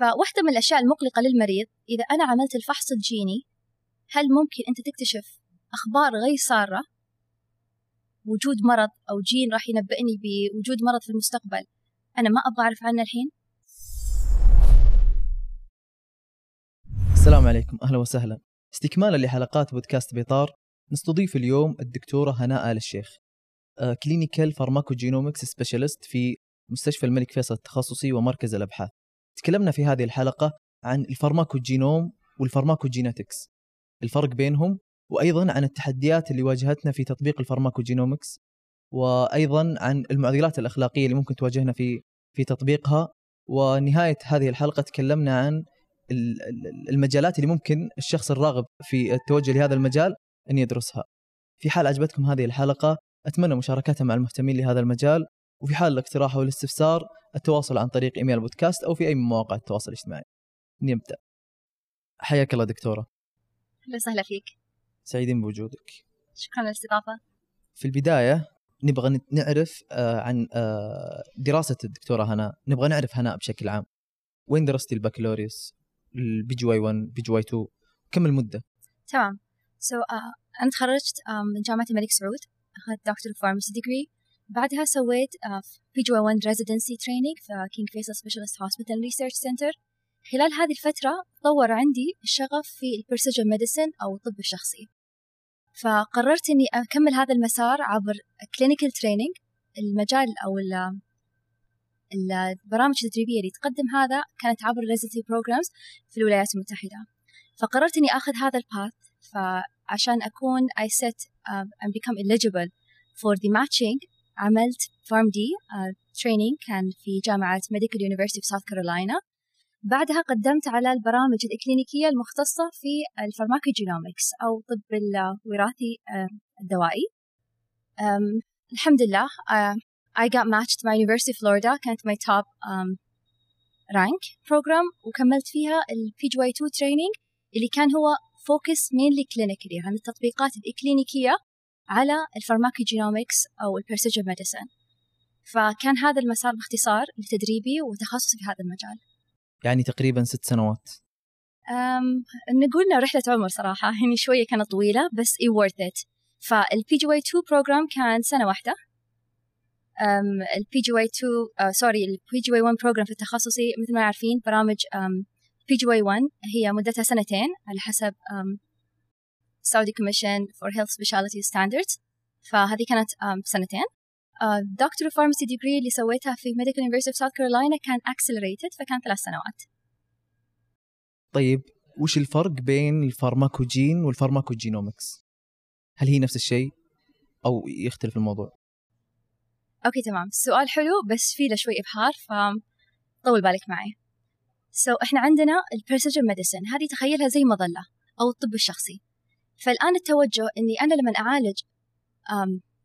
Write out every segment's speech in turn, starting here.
فواحدة من الأشياء المقلقة للمريض إذا أنا عملت الفحص الجيني هل ممكن أنت تكتشف أخبار غير سارة؟ وجود مرض أو جين راح ينبئني بوجود مرض في المستقبل أنا ما أبغى أعرف عنه الحين؟ السلام عليكم أهلا وسهلا. استكمالا لحلقات بودكاست بيطار نستضيف اليوم الدكتورة هناء آل الشيخ. clinical pharmacogenomics specialist في مستشفى الملك فيصل التخصصي ومركز الأبحاث. تكلمنا في هذه الحلقة عن ال pharmacogenomics وال pharmacogenetics الفرق بينهم وأيضا عن التحديات اللي واجهتنا في تطبيق ال pharmacogenomics وأيضا عن المعضلات الأخلاقية اللي ممكن تواجهنا في في تطبيقها. ونهاية هذه الحلقة تكلمنا عن المجالات اللي ممكن الشخص الراغب في التوجه لهذا المجال أن يدرسها. في حال عجبتكم هذه الحلقة أتمنى مشاركتها مع المهتمين لهذا المجال وفي حال الاقتراح أو الاستفسار التواصل عن طريق إيميل البودكاست أو في أي مواقع التواصل الاجتماعي. نبدأ. حياك الله دكتورة. أهلا وسهلا فيك. سعيدين بوجودك. شكرا للاستضافه. في البداية نبغى نعرف آه، عن آه، دراسة الدكتورة هناء، نبغى نعرف هناء بشكل عام. وين درستي البكالوريوس؟ البي جي واي 1 بي جي واي 2 كم المدة؟ تمام. so so, uh, أنا تخرجت uh, من جامعة الملك سعود أخذت doctor pharmacy degree بعدها سويت PGY1 residency training في King Faisal Specialist Hospital Research Center خلال هذه الفترة طور عندي الشغف في ال precision medicine أو الطب الشخصي. فقررت إني أكمل هذا المسار عبر clinical training المجال أو البرامج التدريبية اللي تقدم هذا كانت عبر residency programs في الولايات المتحدة. فقررت إني أخذ هذا ال path فعشان أكون I set and become eligible for the matching عملت PharmD training كان في جامعة Medical University في South Carolina بعدها قدمت على البرامج الإكلينيكية المختصة في ال pharmacogenomics أو طب الوراثي uh, الدوائي. الحمد لله uh, I got matched مع University of Florida كانت my top um, rank program وكملت فيها ال PGY2 training اللي كان هو focus mainly clinically عن التطبيقات الإكلينيكية. على ال pharmacogenomics أو ال precision medicine فكان هذا المسار باختصار لتدريبي وتخصصي في هذا المجال. يعني تقريبا ست سنوات. أم نقول إنه رحلة عمر صراحة. يعني شوية كانت طويلة بس اي worth it. فال PGY2 program كان سنة واحدة. ال PGY 2 sorry ال PGY 1 program في التخصصي مثل ما عارفين برامج PGY 1 هي مدتها سنتين على حسب Saudi Commission for Health Specialty Standards. فهذه كانت سنتين. دكتور uh, pharmacy degree اللي سويتها في Medical University of South Carolina كان accelerated فكان ثلاث سنوات. طيب وش الفرق بين ال pharmacogene وال pharmacogenomics؟ هل هي نفس الشيء؟ أو يختلف الموضوع؟ okay تمام. السؤال حلو بس فيه له شوي ابحار فطول بالك معي. so, إحنا عندنا ال precision medicine هذه تخيلها زي مظلة أو الطب الشخصي. فالآن التوجه إني أنا لما أعالج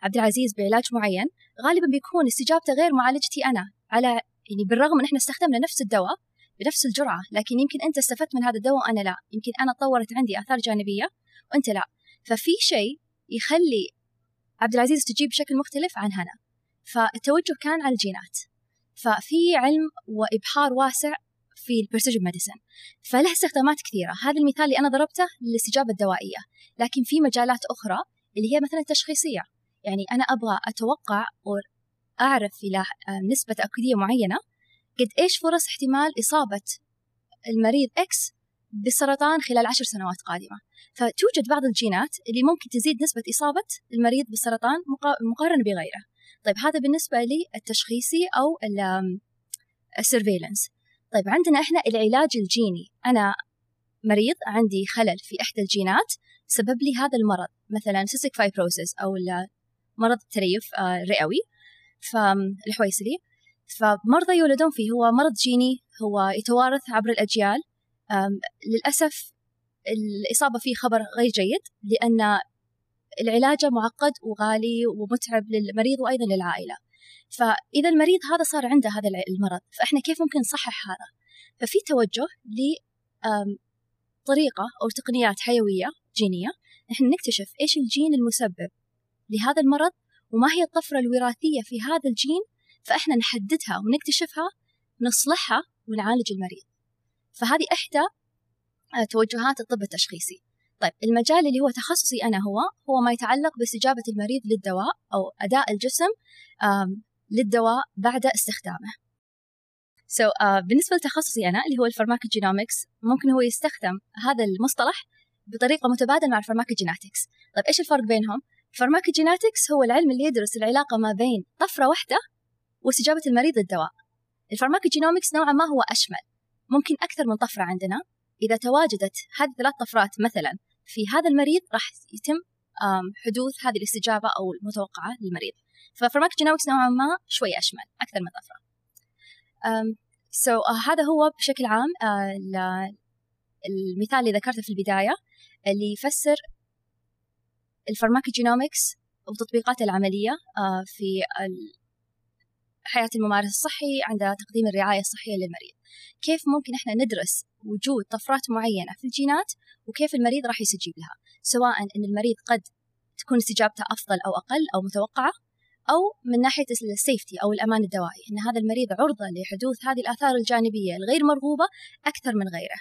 عبد العزيز بعلاج معين غالبا بيكون استجابته غير معالجتي أنا. على يعني بالرغم إن إحنا استخدمنا نفس الدواء بنفس الجرعة لكن يمكن أنت استفدت من هذا الدواء وأنا لا. يمكن أنا طورت عندي آثار جانبية وأنت لا. ففي شيء يخلي عبد العزيز يستجيب بشكل مختلف عن هناء. فالتوجه كان على الجينات. ففي علم وإبحار واسع في ال precision medicine فله استخدامات كثيرة. هذا المثال اللي أنا ضربته للاستجابة الدوائية. لكن في مجالات أخرى اللي هي مثلا التشخيصية. يعني أنا أبغى أتوقع أعرف إلى نسبة تأكيدية معينة قد إيش فرص احتمال إصابة المريض X بالسرطان خلال عشر سنوات قادمة. فتوجد بعض الجينات اللي ممكن تزيد نسبة إصابة المريض بالسرطان مقارنة بغيره. طيب هذا بالنسبة للتشخيصي أو ال surveillance. طيب عندنا إحنا العلاج الجيني. أنا مريض عندي خلل في إحدى الجينات سبب لي هذا المرض مثلا cystic fibrosis أو مرض التليف آه، الرئوي فالحويسلي فمرضى يولدون فيه هو مرض جيني هو يتوارث عبر الأجيال. للأسف الإصابة فيه خبر غير جيد لأن العلاج معقد وغالي ومتعب للمريض وأيضا للعائلة. فإذا المريض هذا صار عنده هذا المرض فإحنا كيف ممكن نصحح هذا؟ ففي توجه لطريقة أو تقنيات حيوية جينية نحن نكتشف إيش الجين المسبب لهذا المرض وما هي الطفرة الوراثية في هذا الجين فإحنا نحددها ونكتشفها نصلحها ونعالج المريض. فهذه إحدى آه، توجهات الطب التشخيصي. طيب المجال اللي هو تخصصي أنا هو هو ما يتعلق باستجابة المريض للدواء أو أداء الجسم للدواء بعد استخدامه. so, uh, بالنسبة لتخصصي أنا اللي هو ال pharmacogenomics ممكن هو يستخدم هذا المصطلح بطريقة متبادلة مع ال pharmacogenetics طيب إيش الفرق بينهم؟ ال pharmacogenetics هو العلم اللي يدرس العلاقة ما بين طفرة واحدة واستجابة المريض للدواء. ال pharmacogenomics نوعا ما هو أشمل ممكن أكثر من طفرة عندنا. إذا تواجدت هذه الثلاث طفرات مثلا في هذا المريض راح يتم حدوث هذه الاستجابة أو المتوقعة للمريض. ف pharmacogenomics نوعا ما شوي أشمل أكثر من so, uh, هذا هو بشكل عام uh, المثال اللي ذكرته في البداية اللي يفسر ال pharmacogenomics وتطبيقاته العملية uh, في حياة الممارس الصحي عند تقديم الرعاية الصحية للمريض. كيف ممكن إحنا ندرس وجود طفرات معينة في الجينات وكيف المريض راح يستجيب لها؟ سواء إن المريض قد تكون استجابته أفضل أو أقل أو متوقعة أو من ناحية ال safety أو الأمان الدوائي إن هذا المريض عرضة لحدوث هذه الآثار الجانبية الغير مرغوبة أكثر من غيره.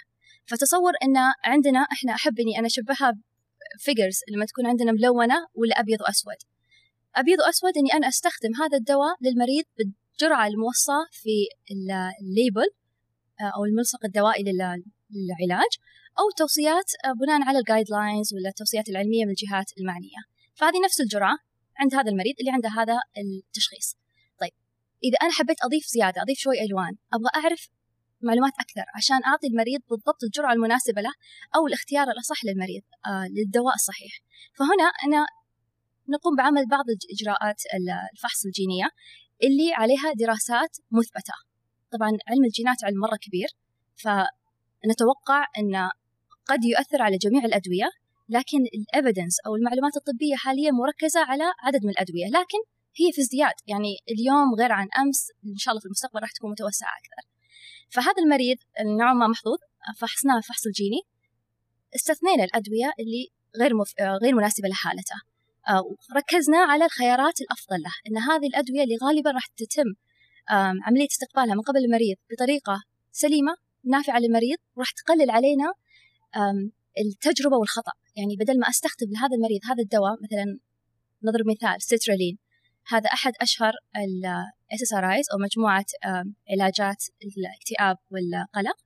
فتصور إن عندنا إحنا أحب إني أنا أشبهها figures لما تكون عندنا ملونة ولا ابيض وأسود. أبيض وأسود إني أنا أستخدم هذا الدواء للمريض بالجرعة الموصاه في ال label آه، أو الملصق الدوائي للعلاج أو توصيات آه، بناء على ال guidelines ولا التوصيات العلمية من الجهات المعنية. فهذه نفس الجرعة عند هذا المريض اللي عنده هذا التشخيص. طيب إذا أنا حبيت أضيف زيادة أضيف شوي ألوان أبغى أعرف معلومات أكثر عشان أعطي المريض بالضبط الجرعة المناسبة له أو الاختيار الأصح للمريض آه للدواء الصحيح. فهنا أنا نقوم بعمل بعض الاجراءات الفحص الجينية اللي عليها دراسات مثبتة. طبعا علم الجينات علم مرة كبير فنتوقع انه قد يؤثر على جميع الأدوية لكن الأفيدنس أو المعلومات الطبية حاليا مركزة على عدد من الأدوية لكن هي في ازدياد. يعني اليوم غير عن أمس إن شاء الله في المستقبل راح تكون متوسعة أكثر. فهذا المريض نوعا ما محظوظ فحصناه الفحص الجيني استثنينا الأدوية اللي غير مف... غير مناسبة لحالته. ركزنا على الخيارات الأفضل له إن هذه الأدوية اللي غالبا راح تتم عملية استقبالها من قبل المريض بطريقة سليمة نافعة للمريض وراح تقلل علينا التجربة والخطأ. يعني بدل ما أستخدم لهذا المريض هذا الدواء مثلا نضرب مثال سترالين. هذا أحد أشهر ال SSRIs أو مجموعة علاجات الاكتئاب والقلق.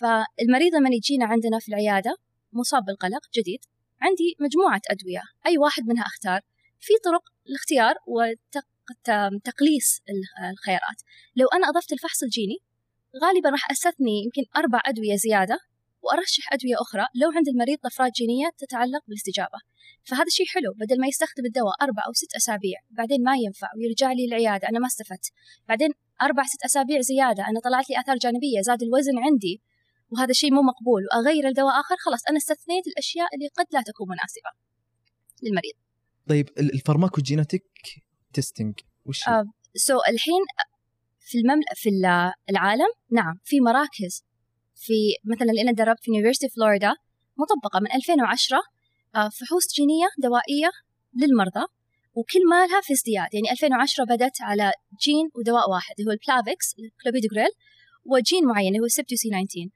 فالمريض لما يجينا عندنا في العيادة مصاب بالقلق جديد. عندي مجموعة أدوية أي واحد منها أختار. في طرق الاختيار وتقليص الخيارات. لو أنا أضفت الفحص الجيني غالبا راح أستثني يمكن أربع أدوية زيادة وأرشح أدوية أخرى لو عند المريض طفرات جينية تتعلق بالاستجابة. فهذا شيء حلو بدل ما يستخدم الدواء أربع أو ست أسابيع بعدين ما ينفع ويرجع لي العيادة أنا ما استفدت. بعدين أربع ست أسابيع زيادة أنا طلعت لي آثار جانبية زاد الوزن عندي. وهذا شيء مو مقبول. وأغير الدواء آخر خلاص أنا استثنيت الأشياء اللي قد لا تكون مناسبة للمريض. طيب ال pharmacogenetic testing وش آه so الحين في الممل... في العالم نعم في مراكز في مثلا اللي أنا دربت في University Florida مطبقة من 2010 آه، فحوص جينية دوائية للمرضى وكل مالها في ازدياد. يعني 2010 بدأت على جين ودواء واحد اللي هو البلافيكس الكلوبيدوغريل وجين معين اللي هو ال CYP2C 19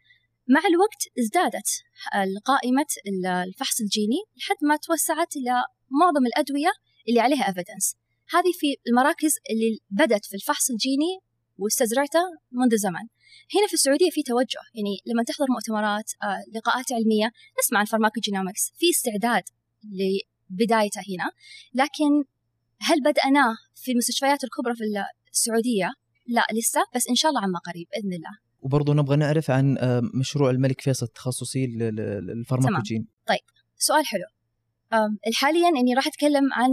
مع الوقت ازدادت قائمة الفحص الجيني لحد ما توسعت إلى معظم الأدوية اللي عليها evidence. هذه في المراكز اللي بدأت في الفحص الجيني واستزرعته منذ زمن. هنا في السعودية في توجه يعني لما تحضر مؤتمرات آه، لقاءات علمية نسمع عن pharmacogenomics في استعداد لبدايته هنا. لكن هل بدأناه في المستشفيات الكبرى في السعودية؟ لا لسه بس إن شاء الله عما قريب بإذن الله. وبرضه نبغى نعرف عن آه، مشروع الملك فيصل التخصصي لل pharmacogene. طيب سؤال حلو. حاليا إني راح أتكلم عن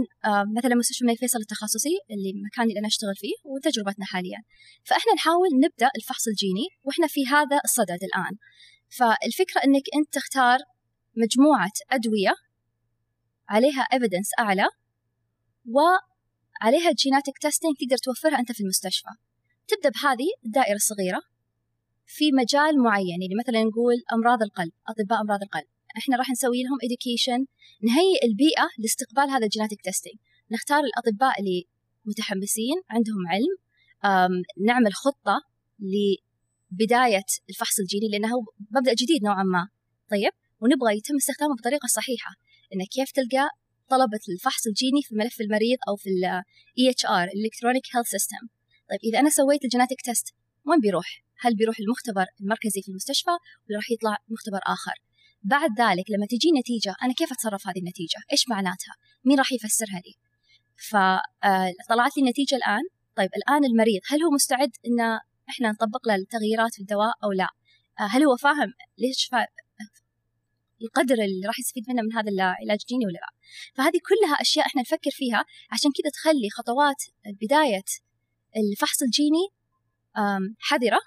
مثلا مستشفى الملك فيصل التخصصي اللي المكان اللي أنا أشتغل فيه وتجربتنا حاليا. فإحنا نحاول نبدأ الفحص الجيني وإحنا في هذا الصدد الآن. فالفكرة إنك أنت تختار مجموعة أدوية عليها evidence أعلى وعليها genetic testing تقدر توفرها أنت في المستشفى. تبدأ بهذه الدائرة الصغيرة في مجال معين يعني مثلا نقول أمراض القلب أطباء أمراض القلب. إحنا راح نسوي لهم education نهيئ البيئة لاستقبال هذا ال genetic testing نختار الأطباء اللي متحمسين عندهم علم نعمل خطة بدايه الفحص الجيني لأنه مبدأ جديد نوعا ما. طيب ونبغى يتم استخدامه بطريقة صحيحة. إن كيف تلقى طلبة الفحص الجيني في ملف المريض أو في ال EHR Electronic Health System. طيب إذا أنا سويت ال genetic test وين بيروح؟ هل بيروح المختبر المركزي في المستشفى ولا راح يطلع مختبر آخر؟ بعد ذلك لما تجي نتيجة أنا كيف أتصرف هذه النتيجة؟ إيش معناتها؟ مين راح يفسرها لي؟ فطلعت لي النتيجة الآن طيب الآن المريض هل هو مستعد إن إحنا نطبق له التغييرات في الدواء أو لا؟ هل هو فاهم ليش فا... القدر اللي راح يستفيد منه من هذا العلاج الجيني ولا لا فهذه كلها أشياء إحنا نفكر فيها عشان كذا تخلي خطوات بداية الفحص الجيني حذرة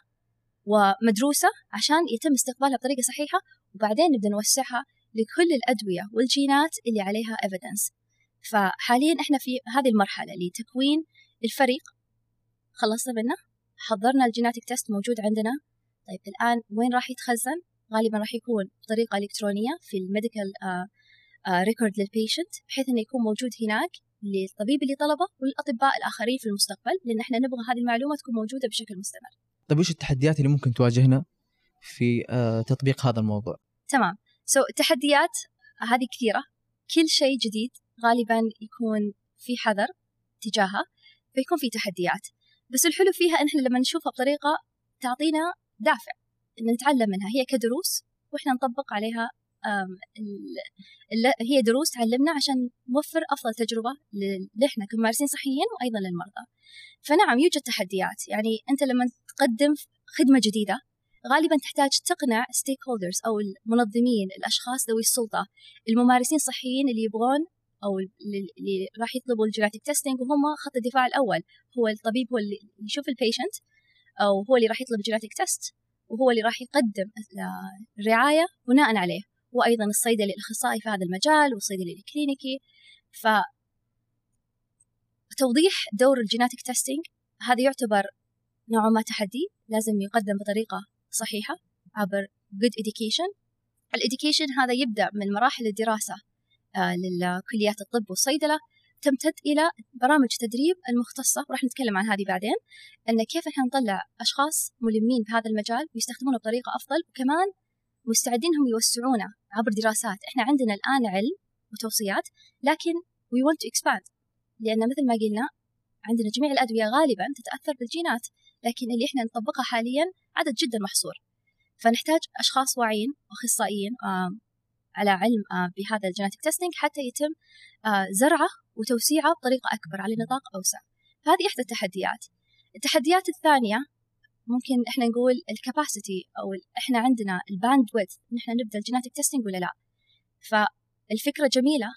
ومدروسة عشان يتم استقبالها بطريقة صحيحة وبعدين نبدأ نوسعها لكل الأدوية والجينات اللي عليها evidence. فحاليا إحنا في هذه المرحلة لتكوين الفريق. خلصنا منه حضرنا ال genetic test موجود عندنا. طيب الآن وين راح يتخزن؟ غالبا راح يكون بطريقة إلكترونية في ال medical record لل patient بحيث إنه يكون موجود هناك للطبيب اللي طلبه والاطباء الآخرين في المستقبل لأن إحنا نبغى هذه المعلومة تكون موجودة بشكل مستمر. طيب وش التحديات اللي ممكن تواجهنا في uh, تطبيق هذا الموضوع؟ تمام، سو so, التحديات هذه كثيرة، كل شيء جديد غالبا يكون في حذر تجاهه فيكون في تحديات، بس الحلو فيها ان إحنا لما نشوفها بطريقة تعطينا دافع إن نتعلم منها. هي كدروس وإحنا نطبق عليها هي دروس تعلمنا عشان نوفر أفضل تجربة لإحنا كممارسين صحيين وأيضا للمرضى. فنعم يوجد تحديات. يعني أنت لما تقدم خدمة جديدة غالبا تحتاج تقنع stakeholders أو المنظمين الأشخاص ذوي السلطة الممارسين الصحيين اللي يبغون أو اللي راح يطلبوا ال genetic testing وهم خط الدفاع الأول. هو الطبيب هو اللي يشوف ال patient أو هو اللي راح يطلب ال genetic test وهو اللي راح يقدم الرعايه بناء عليه. وأيضا الصيدلي الأخصائي في هذا المجال والصيدلي ال clinical ف توضيح دور ال genetic testing هذا يعتبر نوعا ما تحدي لازم يقدم بطريقة صحيحة عبر good education. ال education هذا يبدأ من مراحل الدراسة آه، للكليات الطب والصيدلة تمتد إلى برامج تدريب المختصة وراح نتكلم عن هذه بعدين أن كيف إحنا نطلع أشخاص ملمين بهذا المجال ويستخدمونه بطريقة أفضل وكمان مستعدين هم يوسعونه عبر دراسات. إحنا عندنا الآن علم وتوصيات لكن we want to expand. لأن مثل ما قلنا عندنا جميع الأدوية غالبا تتأثر بالجينات لكن اللي إحنا نطبقها حاليا عدد جدا محصور. فنحتاج أشخاص واعيين وأخصائيين على علم بهذا ال genetic testing حتى يتم زرعه وتوسيعه بطريقة أكبر على نطاق أوسع. فهذه إحدى التحديات. التحديات الثانية ممكن إحنا نقول ال capacity أو إحنا عندنا ال bandwidth ان إحنا نبدأ ال genetic testing ولا لا؟ فالفكرة جميلة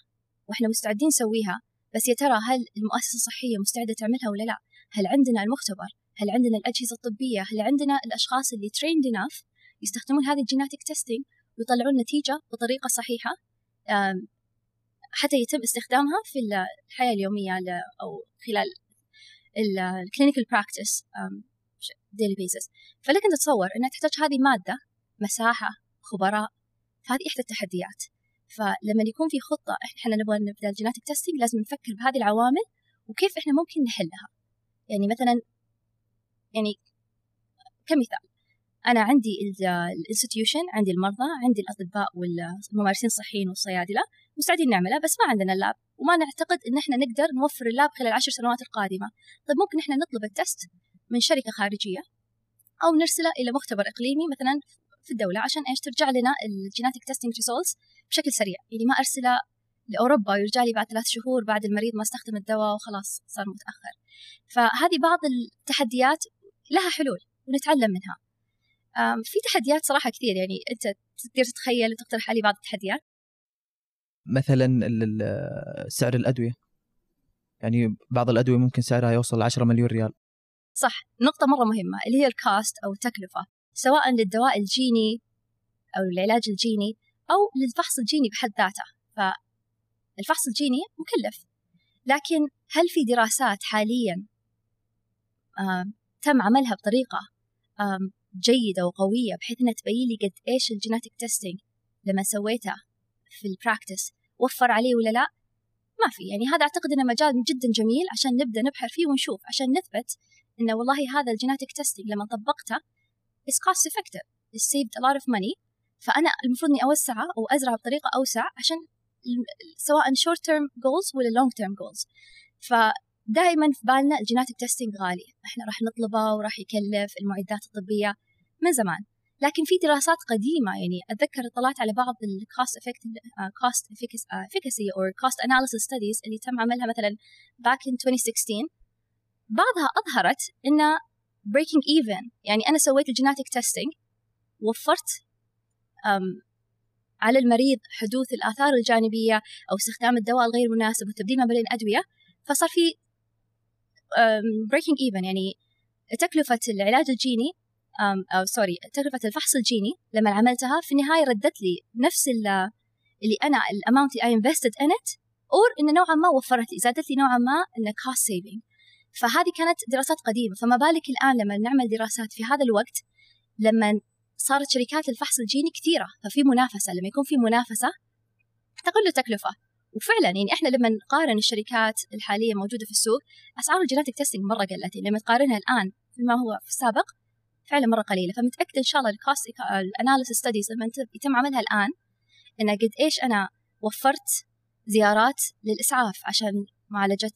وإحنا مستعدين نسويها بس يا ترى هل المؤسسة الصحية مستعدة تعملها ولا لا؟ هل عندنا المختبر؟ هل عندنا الأجهزة الطبية؟ هل عندنا الأشخاص اللي trained enough يستخدمون هذه ال genetic testing ويطلعون نتيجة بطريقة صحيحة؟ حتى يتم استخدامها في الحياة اليومية أو خلال ال clinical practice daily basis فلك أن تتصور أنها تحتاج هذه مادة مساحة خبراء فهذه إحدى التحديات. فلما يكون في خطة إحنا نبغى نبدأ ال genetic testing لازم نفكر بهذه العوامل وكيف إحنا ممكن نحلها. يعني مثلا يعني كمثال أنا عندي ال institution عندي المرضى عندي الأطباء والممارسين الصحيين والصيادلة مستعدين نعملها بس ما عندنا ال lab وما نعتقد إن إحنا نقدر نوفر ال lab خلال العشر سنوات القادمة. طيب ممكن إحنا نطلب ال test من شركة خارجية أو نرسله إلى مختبر إقليمي مثلا في الدولة عشان إيش؟ ترجع لنا ال genetic testing results بشكل سريع. يعني ما أرسله لأوروبا ويرجع لي بعد ثلاث شهور بعد المريض ما استخدم الدواء وخلاص صار متأخر. فهذه بعض التحديات لها حلول ونتعلم منها. في تحديات صراحة كثير. يعني أنت تقدر تتخيل وتقترح علي بعض التحديات؟ مثلا سعر الأدوية. يعني بعض الأدوية ممكن سعرها يوصل 10 مليون ريال. صح نقطة مرة مهمة اللي هي الكاست أو التكلفة سواء للدواء الجيني أو العلاج الجيني أو للفحص الجيني بحد ذاته. فالفحص الجيني مكلف. لكن هل في دراسات حاليا آه تم عملها بطريقة آه جيدة وقوية بحيث أنها تبين لي قد إيش ال genetic testing لما سويته في ال practice وفر عليه ولا لا؟ ما في. يعني هذا أعتقد أنه مجال جدا جميل عشان نبدأ نبحر فيه ونشوف عشان نثبت إنه والله هذا ال genetic testing لما طبقته it's cost effective. It saved a lot of money. فأنا المفروض إني أوسعها أو أزرع بطريقة أوسع عشان سواء short term goals ولا long term goals. فدائما في بالنا ال genetic testing غالي. إحنا راح نطلبه وراح يكلف المعدات الطبية من زمان. لكن في دراسات قديمة يعني أتذكر طلعت على بعض ال cost cost efficacy or cost analysis studies اللي تم عملها مثلا back in 2016 بعضها أظهرت إن breaking even. يعني أنا سويت ال genetic testing وفرت على المريض حدوث الآثار الجانبية أو استخدام الدواء الغير مناسب وتبديل ما بين الأدوية. فصار في breaking even. يعني تكلفة العلاج الجيني أو sorry تكلفة الفحص الجيني لما عملتها في النهاية ردت لي نفس اللي أنا ال amount اللي I invested in it or إن نوعا ما وفرت لي زادت لي نوعا ما إن cost saving. فهذه كانت دراسات قديمة. فما بالك الآن لما نعمل دراسات في هذا الوقت لما صارت شركات الفحص الجيني كثيرة ففي منافسة لما يكون في منافسة تقل التكلفة. وفعلا يعني إحنا لما نقارن الشركات الحالية موجودة في السوق أسعار ال genetic testing مرة قلت لما تقارنها الآن بما هو في السابق فعلا مرة قليلة. فمتأكدة إن شاء الله ال cost ال analysis studies لما يتم عملها الآن إن قد إيش أنا وفرت زيارات للإسعاف عشان معالجة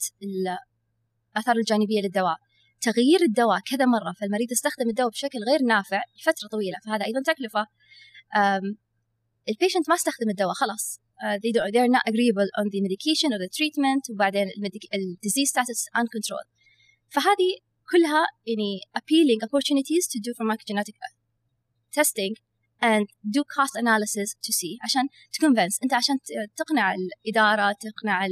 الآثار الجانبية للدواء. تغيير الدواء كذا مرة فالمريض يستخدم الدواء بشكل غير نافع لفترة طويلة فهذا أيضا تكلفة. البيشنت ما استخدم الدواء خلاص. uh, they they're not agreeable on the medication or the treatment وبعدين ال disease status uncontrolled. فهذه كلها يعني appealing opportunities to do pharmacogenetic testing and do cost analysis to see عشان تكونفنس أنت عشان تقنع الإدارة تقنع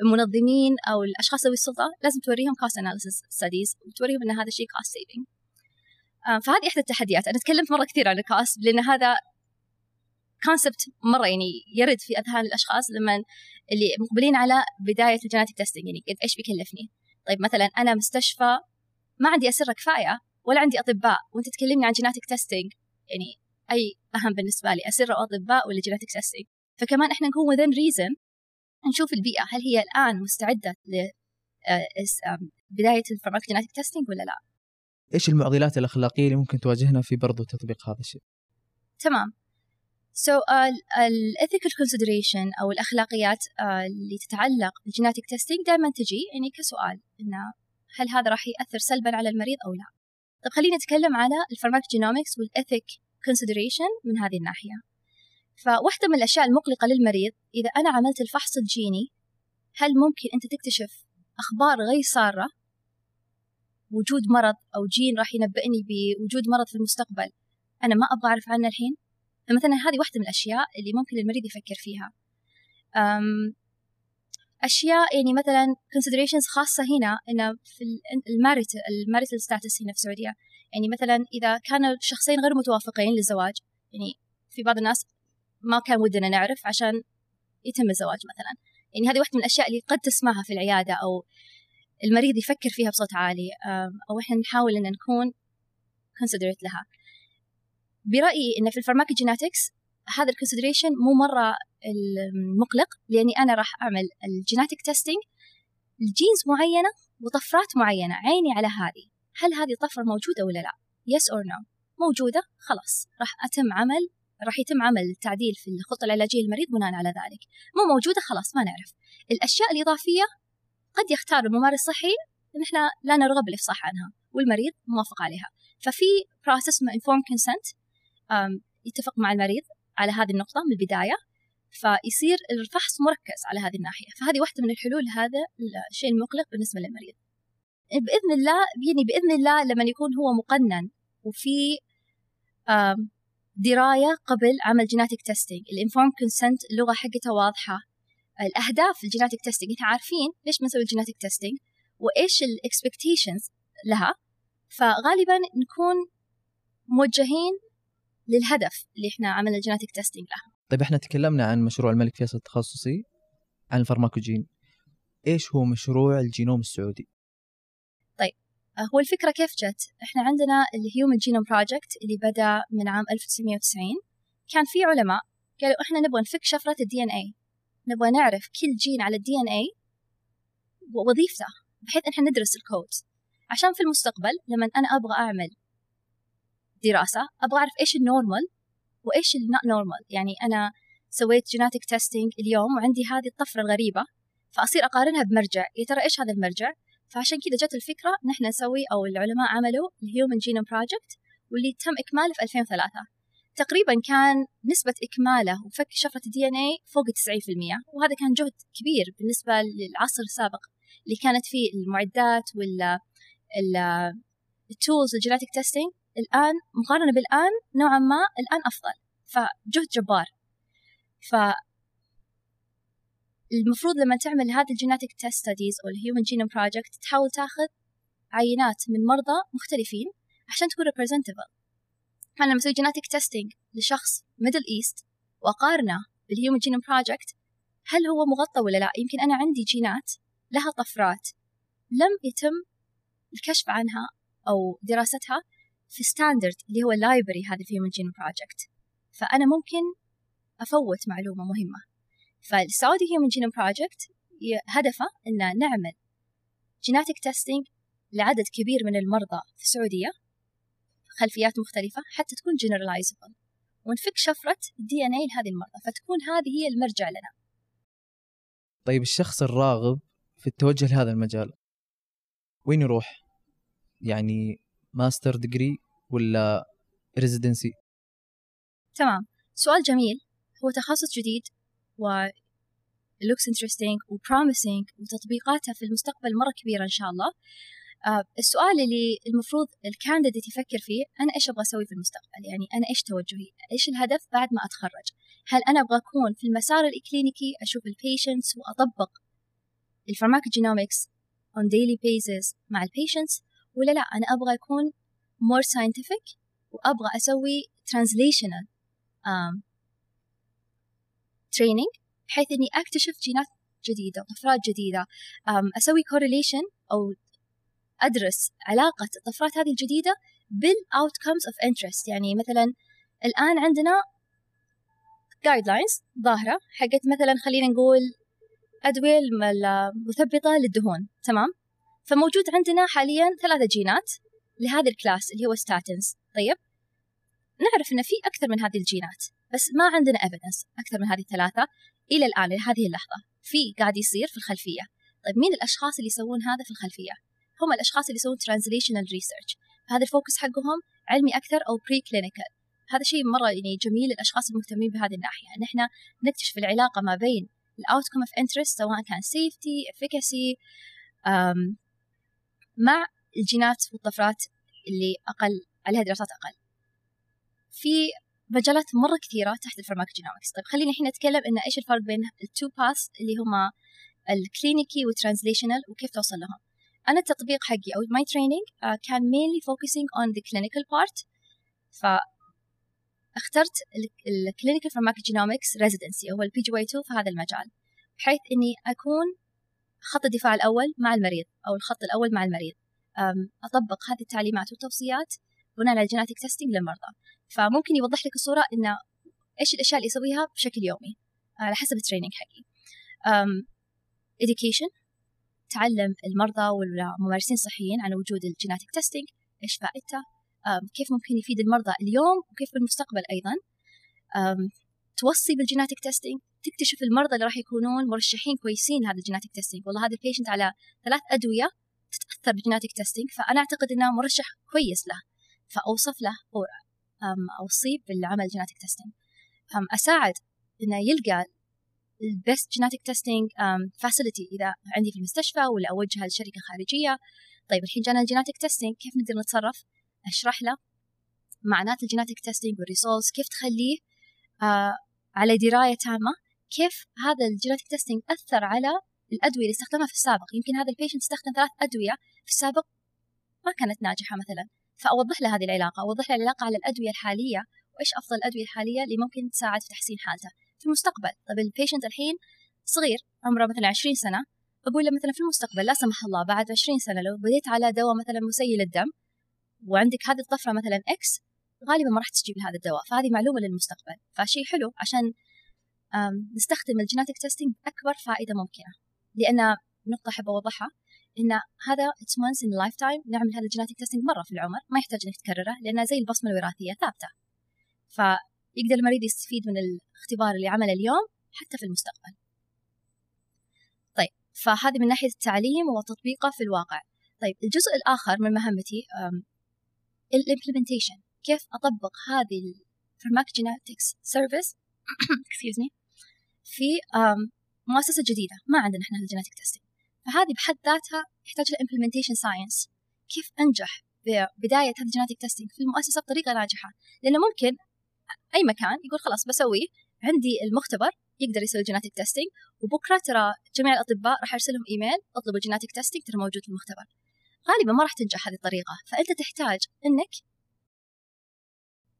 المنظمين أو الأشخاص ذوي السلطة لازم توريهم cost analysis studies وتوريهم إن هذا الشيء cost saving. فهذه إحدى التحديات. أنا تكلمت مرة كثير عن ال cost لأن هذا concept مرة يعني يرد في أذهان الأشخاص لما اللي مقبلين على بداية ال genetic testing يعني قد إيش بيكلفني؟ طيب مثلا أنا مستشفى ما عندي أسرة كفاية ولا عندي أطباء وأنت تكلمني عن genetic testing يعني أي أهم بالنسبة لي اسره أو أطباء ولا genetic testing فكمان إحنا نكون within reason نشوف البيئة هل هي الآن مستعدة ل آه، بداية ال pharmacogenetic testing ولا لا؟ إيش المعضلات الأخلاقية اللي ممكن تواجهنا في برضو تطبيق هذا الشيء؟ تمام. Uh, ال ethical consideration أو الأخلاقيات uh, اللي تتعلق بال genetic testing دائما تجي يعني كسؤال إنه هل هذا راح يأثر سلبا على المريض أو لا؟ طيب خلينا نتكلم على ال pharmacogenomics وال ethic consideration من هذه الناحية. فواحدة من الأشياء المقلقة للمريض إذا أنا عملت الفحص الجيني هل ممكن أنت تكتشف أخبار غير سارة؟ وجود مرض أو جين راح ينبئني بوجود مرض في المستقبل أنا ما أبغى أعرف عنه الحين؟ فمثلا هذه واحدة من الأشياء اللي ممكن المريض يفكر فيها. أشياء يعني مثلا considerations خاصة هنا إن في ال marital ال marital status هنا في السعودية. يعني مثلا إذا كانوا شخصين غير متوافقين للزواج يعني في بعض الناس ما كان ودنا نعرف عشان يتم الزواج مثلا. يعني هذه واحدة من الأشياء اللي قد تسمعها في العيادة أو المريض يفكر فيها بصوت عالي أو إحنا نحاول إن نكون considerate لها. برأيي إن في ال pharmacogenetics هذا ال consideration مو مرة المقلق لأني أنا راح أعمل ال genetic testing ل genes معينة وطفرات معينة عيني على هذه. هل هذه الطفرة موجودة ولا لا؟ Yes or no. موجودة خلاص. راح أتم عمل راح يتم عمل تعديل في الخطة العلاجية للمريض بناء على ذلك. مو موجودة خلاص ما نعرف. الأشياء الإضافية قد يختار الممارس الصحي إن إحنا لا نرغب بالإفصاح عنها والمريض موافق عليها. ففي process اسمه informed consent يتفق مع المريض على هذه النقطة من البداية. فيصير الفحص مركز على هذه الناحية. فهذه واحدة من الحلول هذا الشيء المقلق بالنسبة للمريض. بإذن الله يعني بإذن الله لما يكون هو مقنن وفي دراية قبل عمل genetic testing ال informed consent اللغة حقتها واضحة. الأهداف ال genetic testing إحنا عارفين ليش بنسوي ال genetic testing وإيش ال expectations لها. فغالبا نكون موجهين للهدف اللي إحنا عملنا ال genetic testing له. طيب إحنا تكلمنا عن مشروع الملك فيصل التخصصي عن ال pharmacogene. إيش هو مشروع الجينوم السعودي؟ هو الفكرة كيف جت؟ إحنا عندنا ال Human Genome Project اللي بدأ من عام 1990 كان في علماء قالوا إحنا نبغى نفك شفرة ال DNA نبغى نعرف كل جين على ال DNA ووظيفته بحيث إحنا ندرس الكود. عشان في المستقبل لما أنا أبغى أعمل دراسة أبغى أعرف إيش ال normal وإيش ال not normal يعني أنا سويت genetic testing اليوم وعندي هذه الطفرة الغريبة فأصير أقارنها بمرجع. يا ترى إيش هذا المرجع؟ فعشان كذا جت الفكرة نحن نسوي أو العلماء عملوا ال Human Genome Project واللي تم إكماله في 2003 تقريبا كان نسبة إكماله وفك شفرة ال DNA فوق 90% وهذا كان جهد كبير بالنسبة للعصر السابق اللي كانت فيه المعدات وال ال tools ال genetic testing الآن مقارنة بالآن نوعا ما الآن أفضل فجهد جبار. ف المفروض لما تعمل هذه ال genetic test studies أو ال Human Genome Project تحاول تاخذ عينات من مرضى مختلفين عشان تكون representable فانا لما أسوي genetic testing لشخص Middle East واقارنه بال Human Genome Project هل هو مغطى ولا لا؟ يمكن أنا عندي جينات لها طفرات لم يتم الكشف عنها أو دراستها في standard اللي هو ال library هذا ال Human Genome Project فأنا ممكن أفوت معلومة مهمة. فال Saudi Human Genome Project هدفه أن نعمل genetic testing لعدد كبير من المرضى في السعودية خلفيات مختلفة حتى تكون generalizable ونفك شفرة ال DNA لهذه المرضى فتكون هذه هي المرجع لنا طيب الشخص الراغب في التوجه لهذا المجال وين يروح؟ يعني master degree ولا residency؟ تمام سؤال جميل هو تخصص جديد و looks interesting و promising وتطبيقاتها في المستقبل مرة كبيرة إن شاء الله. uh, السؤال اللي المفروض ال candidate يفكر فيه أنا إيش أبغى أسوي في المستقبل؟ يعني أنا إيش توجهي؟ إيش الهدف بعد ما أتخرج؟ هل أنا أبغى أكون في المسار الإكلينيكي أشوف ال patients وأطبق ال pharmacogenomics on daily basis مع ال patients ولا لا؟ أنا أبغى أكون more scientific وأبغى أسوي translational training بحيث إني أكتشف جينات جديدة طفرات جديدة. أسوي correlation أو أدرس علاقة الطفرات هذه الجديدة بال outcomes of interest يعني مثلا الآن عندنا guidelines ظاهرة حقت مثلا خلينا نقول أدوية المثبطه للدهون تمام؟ فموجود عندنا حاليا ثلاثة جينات لهذا ال class اللي هو statins طيب نعرف ان في أكثر من هذه الجينات. بس ما عندنا evidence أكثر من هذه الثلاثة. إلى الآن إلى هذه اللحظة في قاعد يصير في الخلفية. طيب مين الأشخاص اللي يسوون هذا في الخلفية؟ هم الأشخاص اللي يسوون translational research هذا ال focus حقهم علمي أكثر أو pre-clinical هذا شيء مرة يعني جميل للاشخاص المهتمين بهذه الناحية. إن إحنا نكتشف العلاقة ما بين ال outcome of interest سواء كان safety efficacy مع الجينات والطفرات اللي أقل عليها دراسات أقل. في مجالات مرة كثيرة تحت ال pharmacogenomics طيب خلينا الحين نتكلم إن إيش الفرق بين ال two paths اللي هما ال clinical وال translational وكيف توصل لهم. أنا التطبيق حقي أو my training uh, كان mainly focusing on the clinical part ف اخترت ال clinical pharmacogenomics residency هو ال PGY 2 في هذا المجال بحيث إني أكون خط الدفاع الأول مع المريض أو الخط الأول مع المريض. أطبق هذه التعليمات والتوصيات بناء على ال genetic testing للمرضى. فممكن يوضح لك الصورة إنه إيش الأشياء اللي يسويها بشكل يومي على حسب ال training حقي. education تعلم المرضى والممارسين الصحيين عن وجود ال genetic testing إيش فائدته كيف ممكن يفيد المرضى اليوم وكيف بالمستقبل أيضا. توصي بال genetic testing تكتشف المرضى اللي راح يكونون مرشحين كويسين لهذا ال genetic testing والله هذا ال patient على ثلاث أدوية تتأثر بال genetic testing فأنا أعتقد إنه مرشح كويس له فأوصف له أوصيه بالعمل genetic testing أساعد إنه يلقى ال best genetic testing facility إذا عندي في المستشفى ولا أوجهها لشركة خارجية. طيب الحين جانا ال genetic testing كيف نقدر نتصرف؟ أشرح له معنات ال genetic testing وال results كيف تخليه آه على دراية تامة؟ كيف هذا ال genetic testing أثر على الأدوية اللي استخدمها في السابق؟ يمكن هذا ال patient استخدم ثلاث أدوية في السابق ما كانت ناجحة مثلا. فأوضح له هذه العلاقة أوضح له العلاقة على الأدوية الحالية وإيش أفضل الأدوية الحالية اللي ممكن تساعد في تحسين حالته. في المستقبل طب ال patient الحين صغير عمره مثلا 20 سنة أقول له مثلا في المستقبل لا سمح الله بعد 20 سنة لو بديت على دواء مثلا مسيل الدم وعندك هذه الطفرة مثلا X غالبا ما راح تستجيب لهذا الدواء. فهذه معلومة للمستقبل. فشيء حلو عشان نستخدم ال genetic testing بأكبر فائدة ممكنة. لأن نقطة أحب أوضحها إن هذا it's once in lifetime نعمل هذا ال genetic testing مرة في العمر ما يحتاج إنك تكرره لانها زي البصمة الوراثية ثابتة. فيقدر المريض يستفيد من الاختبار اللي عمله اليوم حتى في المستقبل. طيب فهذه من ناحية التعليم وتطبيقه في الواقع. طيب الجزء الآخر من مهمتي ال implementation كيف أطبق هذه ال pharmacogenetics service excuse me في مؤسسة جديدة. ما عندنا إحنا ال genetic testing فهذه بحد ذاتها يحتاج لها implementation science. كيف أنجح ببدايه هذا ال genetic testing في المؤسسة بطريقة ناجحه لأنه ممكن أي مكان يقول خلاص بسويه عندي المختبر يقدر يسوي genetic testing وبكرة ترى جميع الأطباء راح أرسل لهم ايميل اطلبوا genetic testing ترى موجود في المختبر. غالبا ما راح تنجح هذه الطريقة. فأنت تحتاج إنك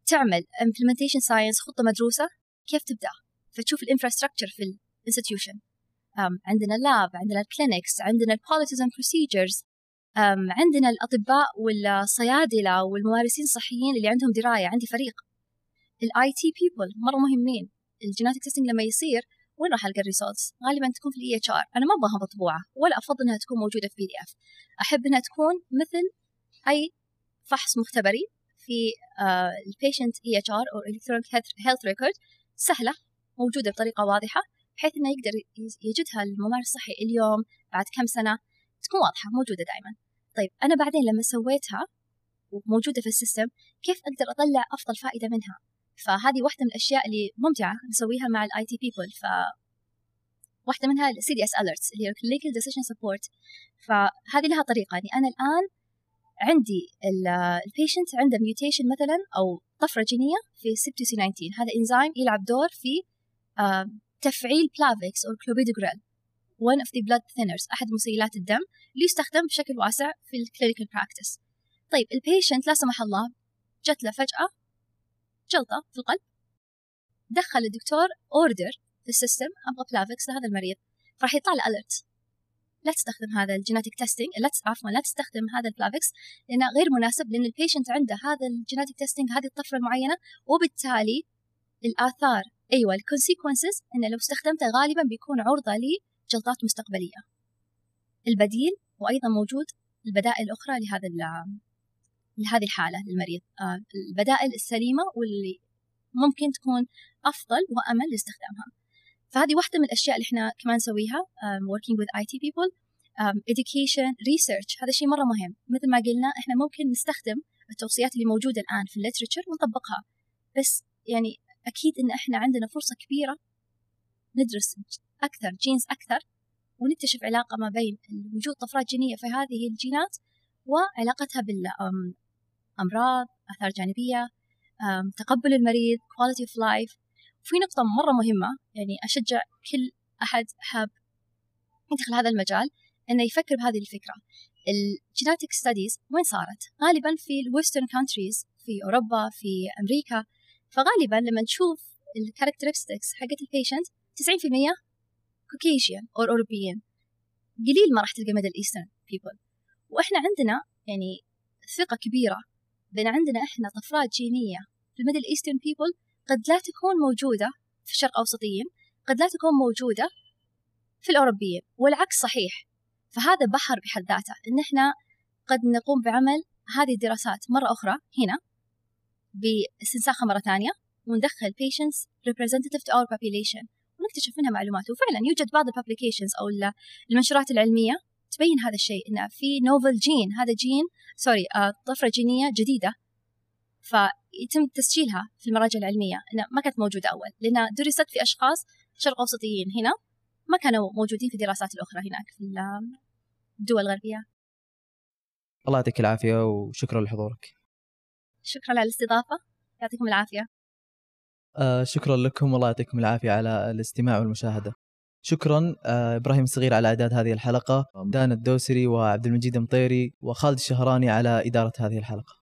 تعمل implementation science خطة مدروسة. كيف تبدأ؟ فتشوف ال infrastructure في ال institution عندنا ال lab عندنا ال clinics عندنا ال policies and procedures عندنا الأطباء والصيادلة والممارسين الصحيين اللي عندهم دراية عندي فريق. ال IT people مرة مهمين. ال genetic testing لما يصير وين راح ألقى ال results؟ غالبا تكون في ال EHR، أنا ما أبغاها مطبوعة ولا أفضل إنها تكون موجودة في PDF، أحب إنها تكون مثل أي فحص مختبري في ال patient EHR أو electronic health record سهلة موجودة بطريقة واضحة. بحيث إنه يقدر يجدها الممارس الصحي اليوم بعد كم سنة تكون واضحة موجودة دائما. طيب أنا بعدين لما سويتها وموجودة في ال system كيف أقدر أطلع أفضل فائدة منها؟ فهذه واحدة من الأشياء اللي ممتعة نسويها مع ال IT people ف واحدة منها ال CDS alerts اللي هي clinical decision support فهذه لها طريقة يعني أنا الآن عندي ال patient عنده mutation مثلا أو طفرة جينية في C19 هذا انزيم يلعب دور في تفعيل بلافيكس أو كلوبيدوغريل one of the blood thinners أحد مسيلات الدم اللي يستخدم بشكل واسع في ال clinical practice طيب ال patient لا سمح الله جت له فجأة جلطة في القلب. دخل الدكتور order في ال system أبغى بلافكس لهذا المريض. راح يطلع له alert لا تستخدم هذا ال genetic testing لا عفوا لا تستخدم هذا البلافكس لأنه غير مناسب لأن ال patient عنده هذا ال genetic testing هذه الطفرة المعينة وبالتالي الآثار. أيوه ال consequences انه لو استخدمته غالبا بيكون عرضة لجلطات مستقبلية. البديل وأيضا موجود البدائل الأخرى لهذا لهذه الحالة للمريض. آه، البدائل السليمة واللي ممكن تكون أفضل وآمن لاستخدامها. فهذه واحدة من الأشياء اللي إحنا كمان نسويها working with IT people. education research هذا شيء مرة مهم. مثل ما قلنا إحنا ممكن نستخدم التوصيات اللي موجودة الآن في ال literature ونطبقها. بس يعني أكيد إن إحنا عندنا فرصة كبيرة ندرس أكثر genes أكثر ونكتشف علاقة ما بين وجود طفرات جينية في هذه الجينات وعلاقتها بال أمراض آثار جانبية تقبل المريض quality of life. وفي نقطة مرة مهمة يعني أشجع كل أحد حاب يدخل هذا المجال إنه يفكر بهذه الفكرة. ال genetic studies وين صارت؟ غالبا في ال Western countries في أوروبا في أمريكا. فغالبا لما نشوف ال characteristics حقت ال patient 90% Caucasian أو أوروبيين قليل ما راح تلقى Middle Eastern people وإحنا عندنا يعني ثقة كبيرة بين عندنا إحنا طفرات جينية في ال Middle Eastern people قد لا تكون موجودة في الشرق أوسطيين قد لا تكون موجودة في الأوروبيين والعكس صحيح. فهذا بحر بحد ذاته. إن إحنا قد نقوم بعمل هذه الدراسات مرة أخرى هنا باستنساخها مرة ثانية وندخل patients representative to our population. ونكتشف منها معلومات. وفعلا يوجد بعض ال publications أو المنشورات العلمية تبين هذا الشيء انه في novel gene هذا جين sorry آه، طفرة جينية جديدة. فيتم تسجيلها في المراجع العلمية. انها ما كانت موجودة أول. لانها درست في أشخاص شرق أوسطيين هنا. ما كانوا موجودين في الدراسات الأخرى هناك في الدول الغربيه الله يعطيك العافية وشكرا لحضورك. شكرا على الاستضافة. يعطيكم العافية. آه شكرا لكم والله يعطيكم العافية على الاستماع والمشاهدة. شكرا آه، إبراهيم الصغير على إعداد هذه الحلقة دان الدوسري وعبد المجيد مطيري وخالد الشهراني على إدارة هذه الحلقة.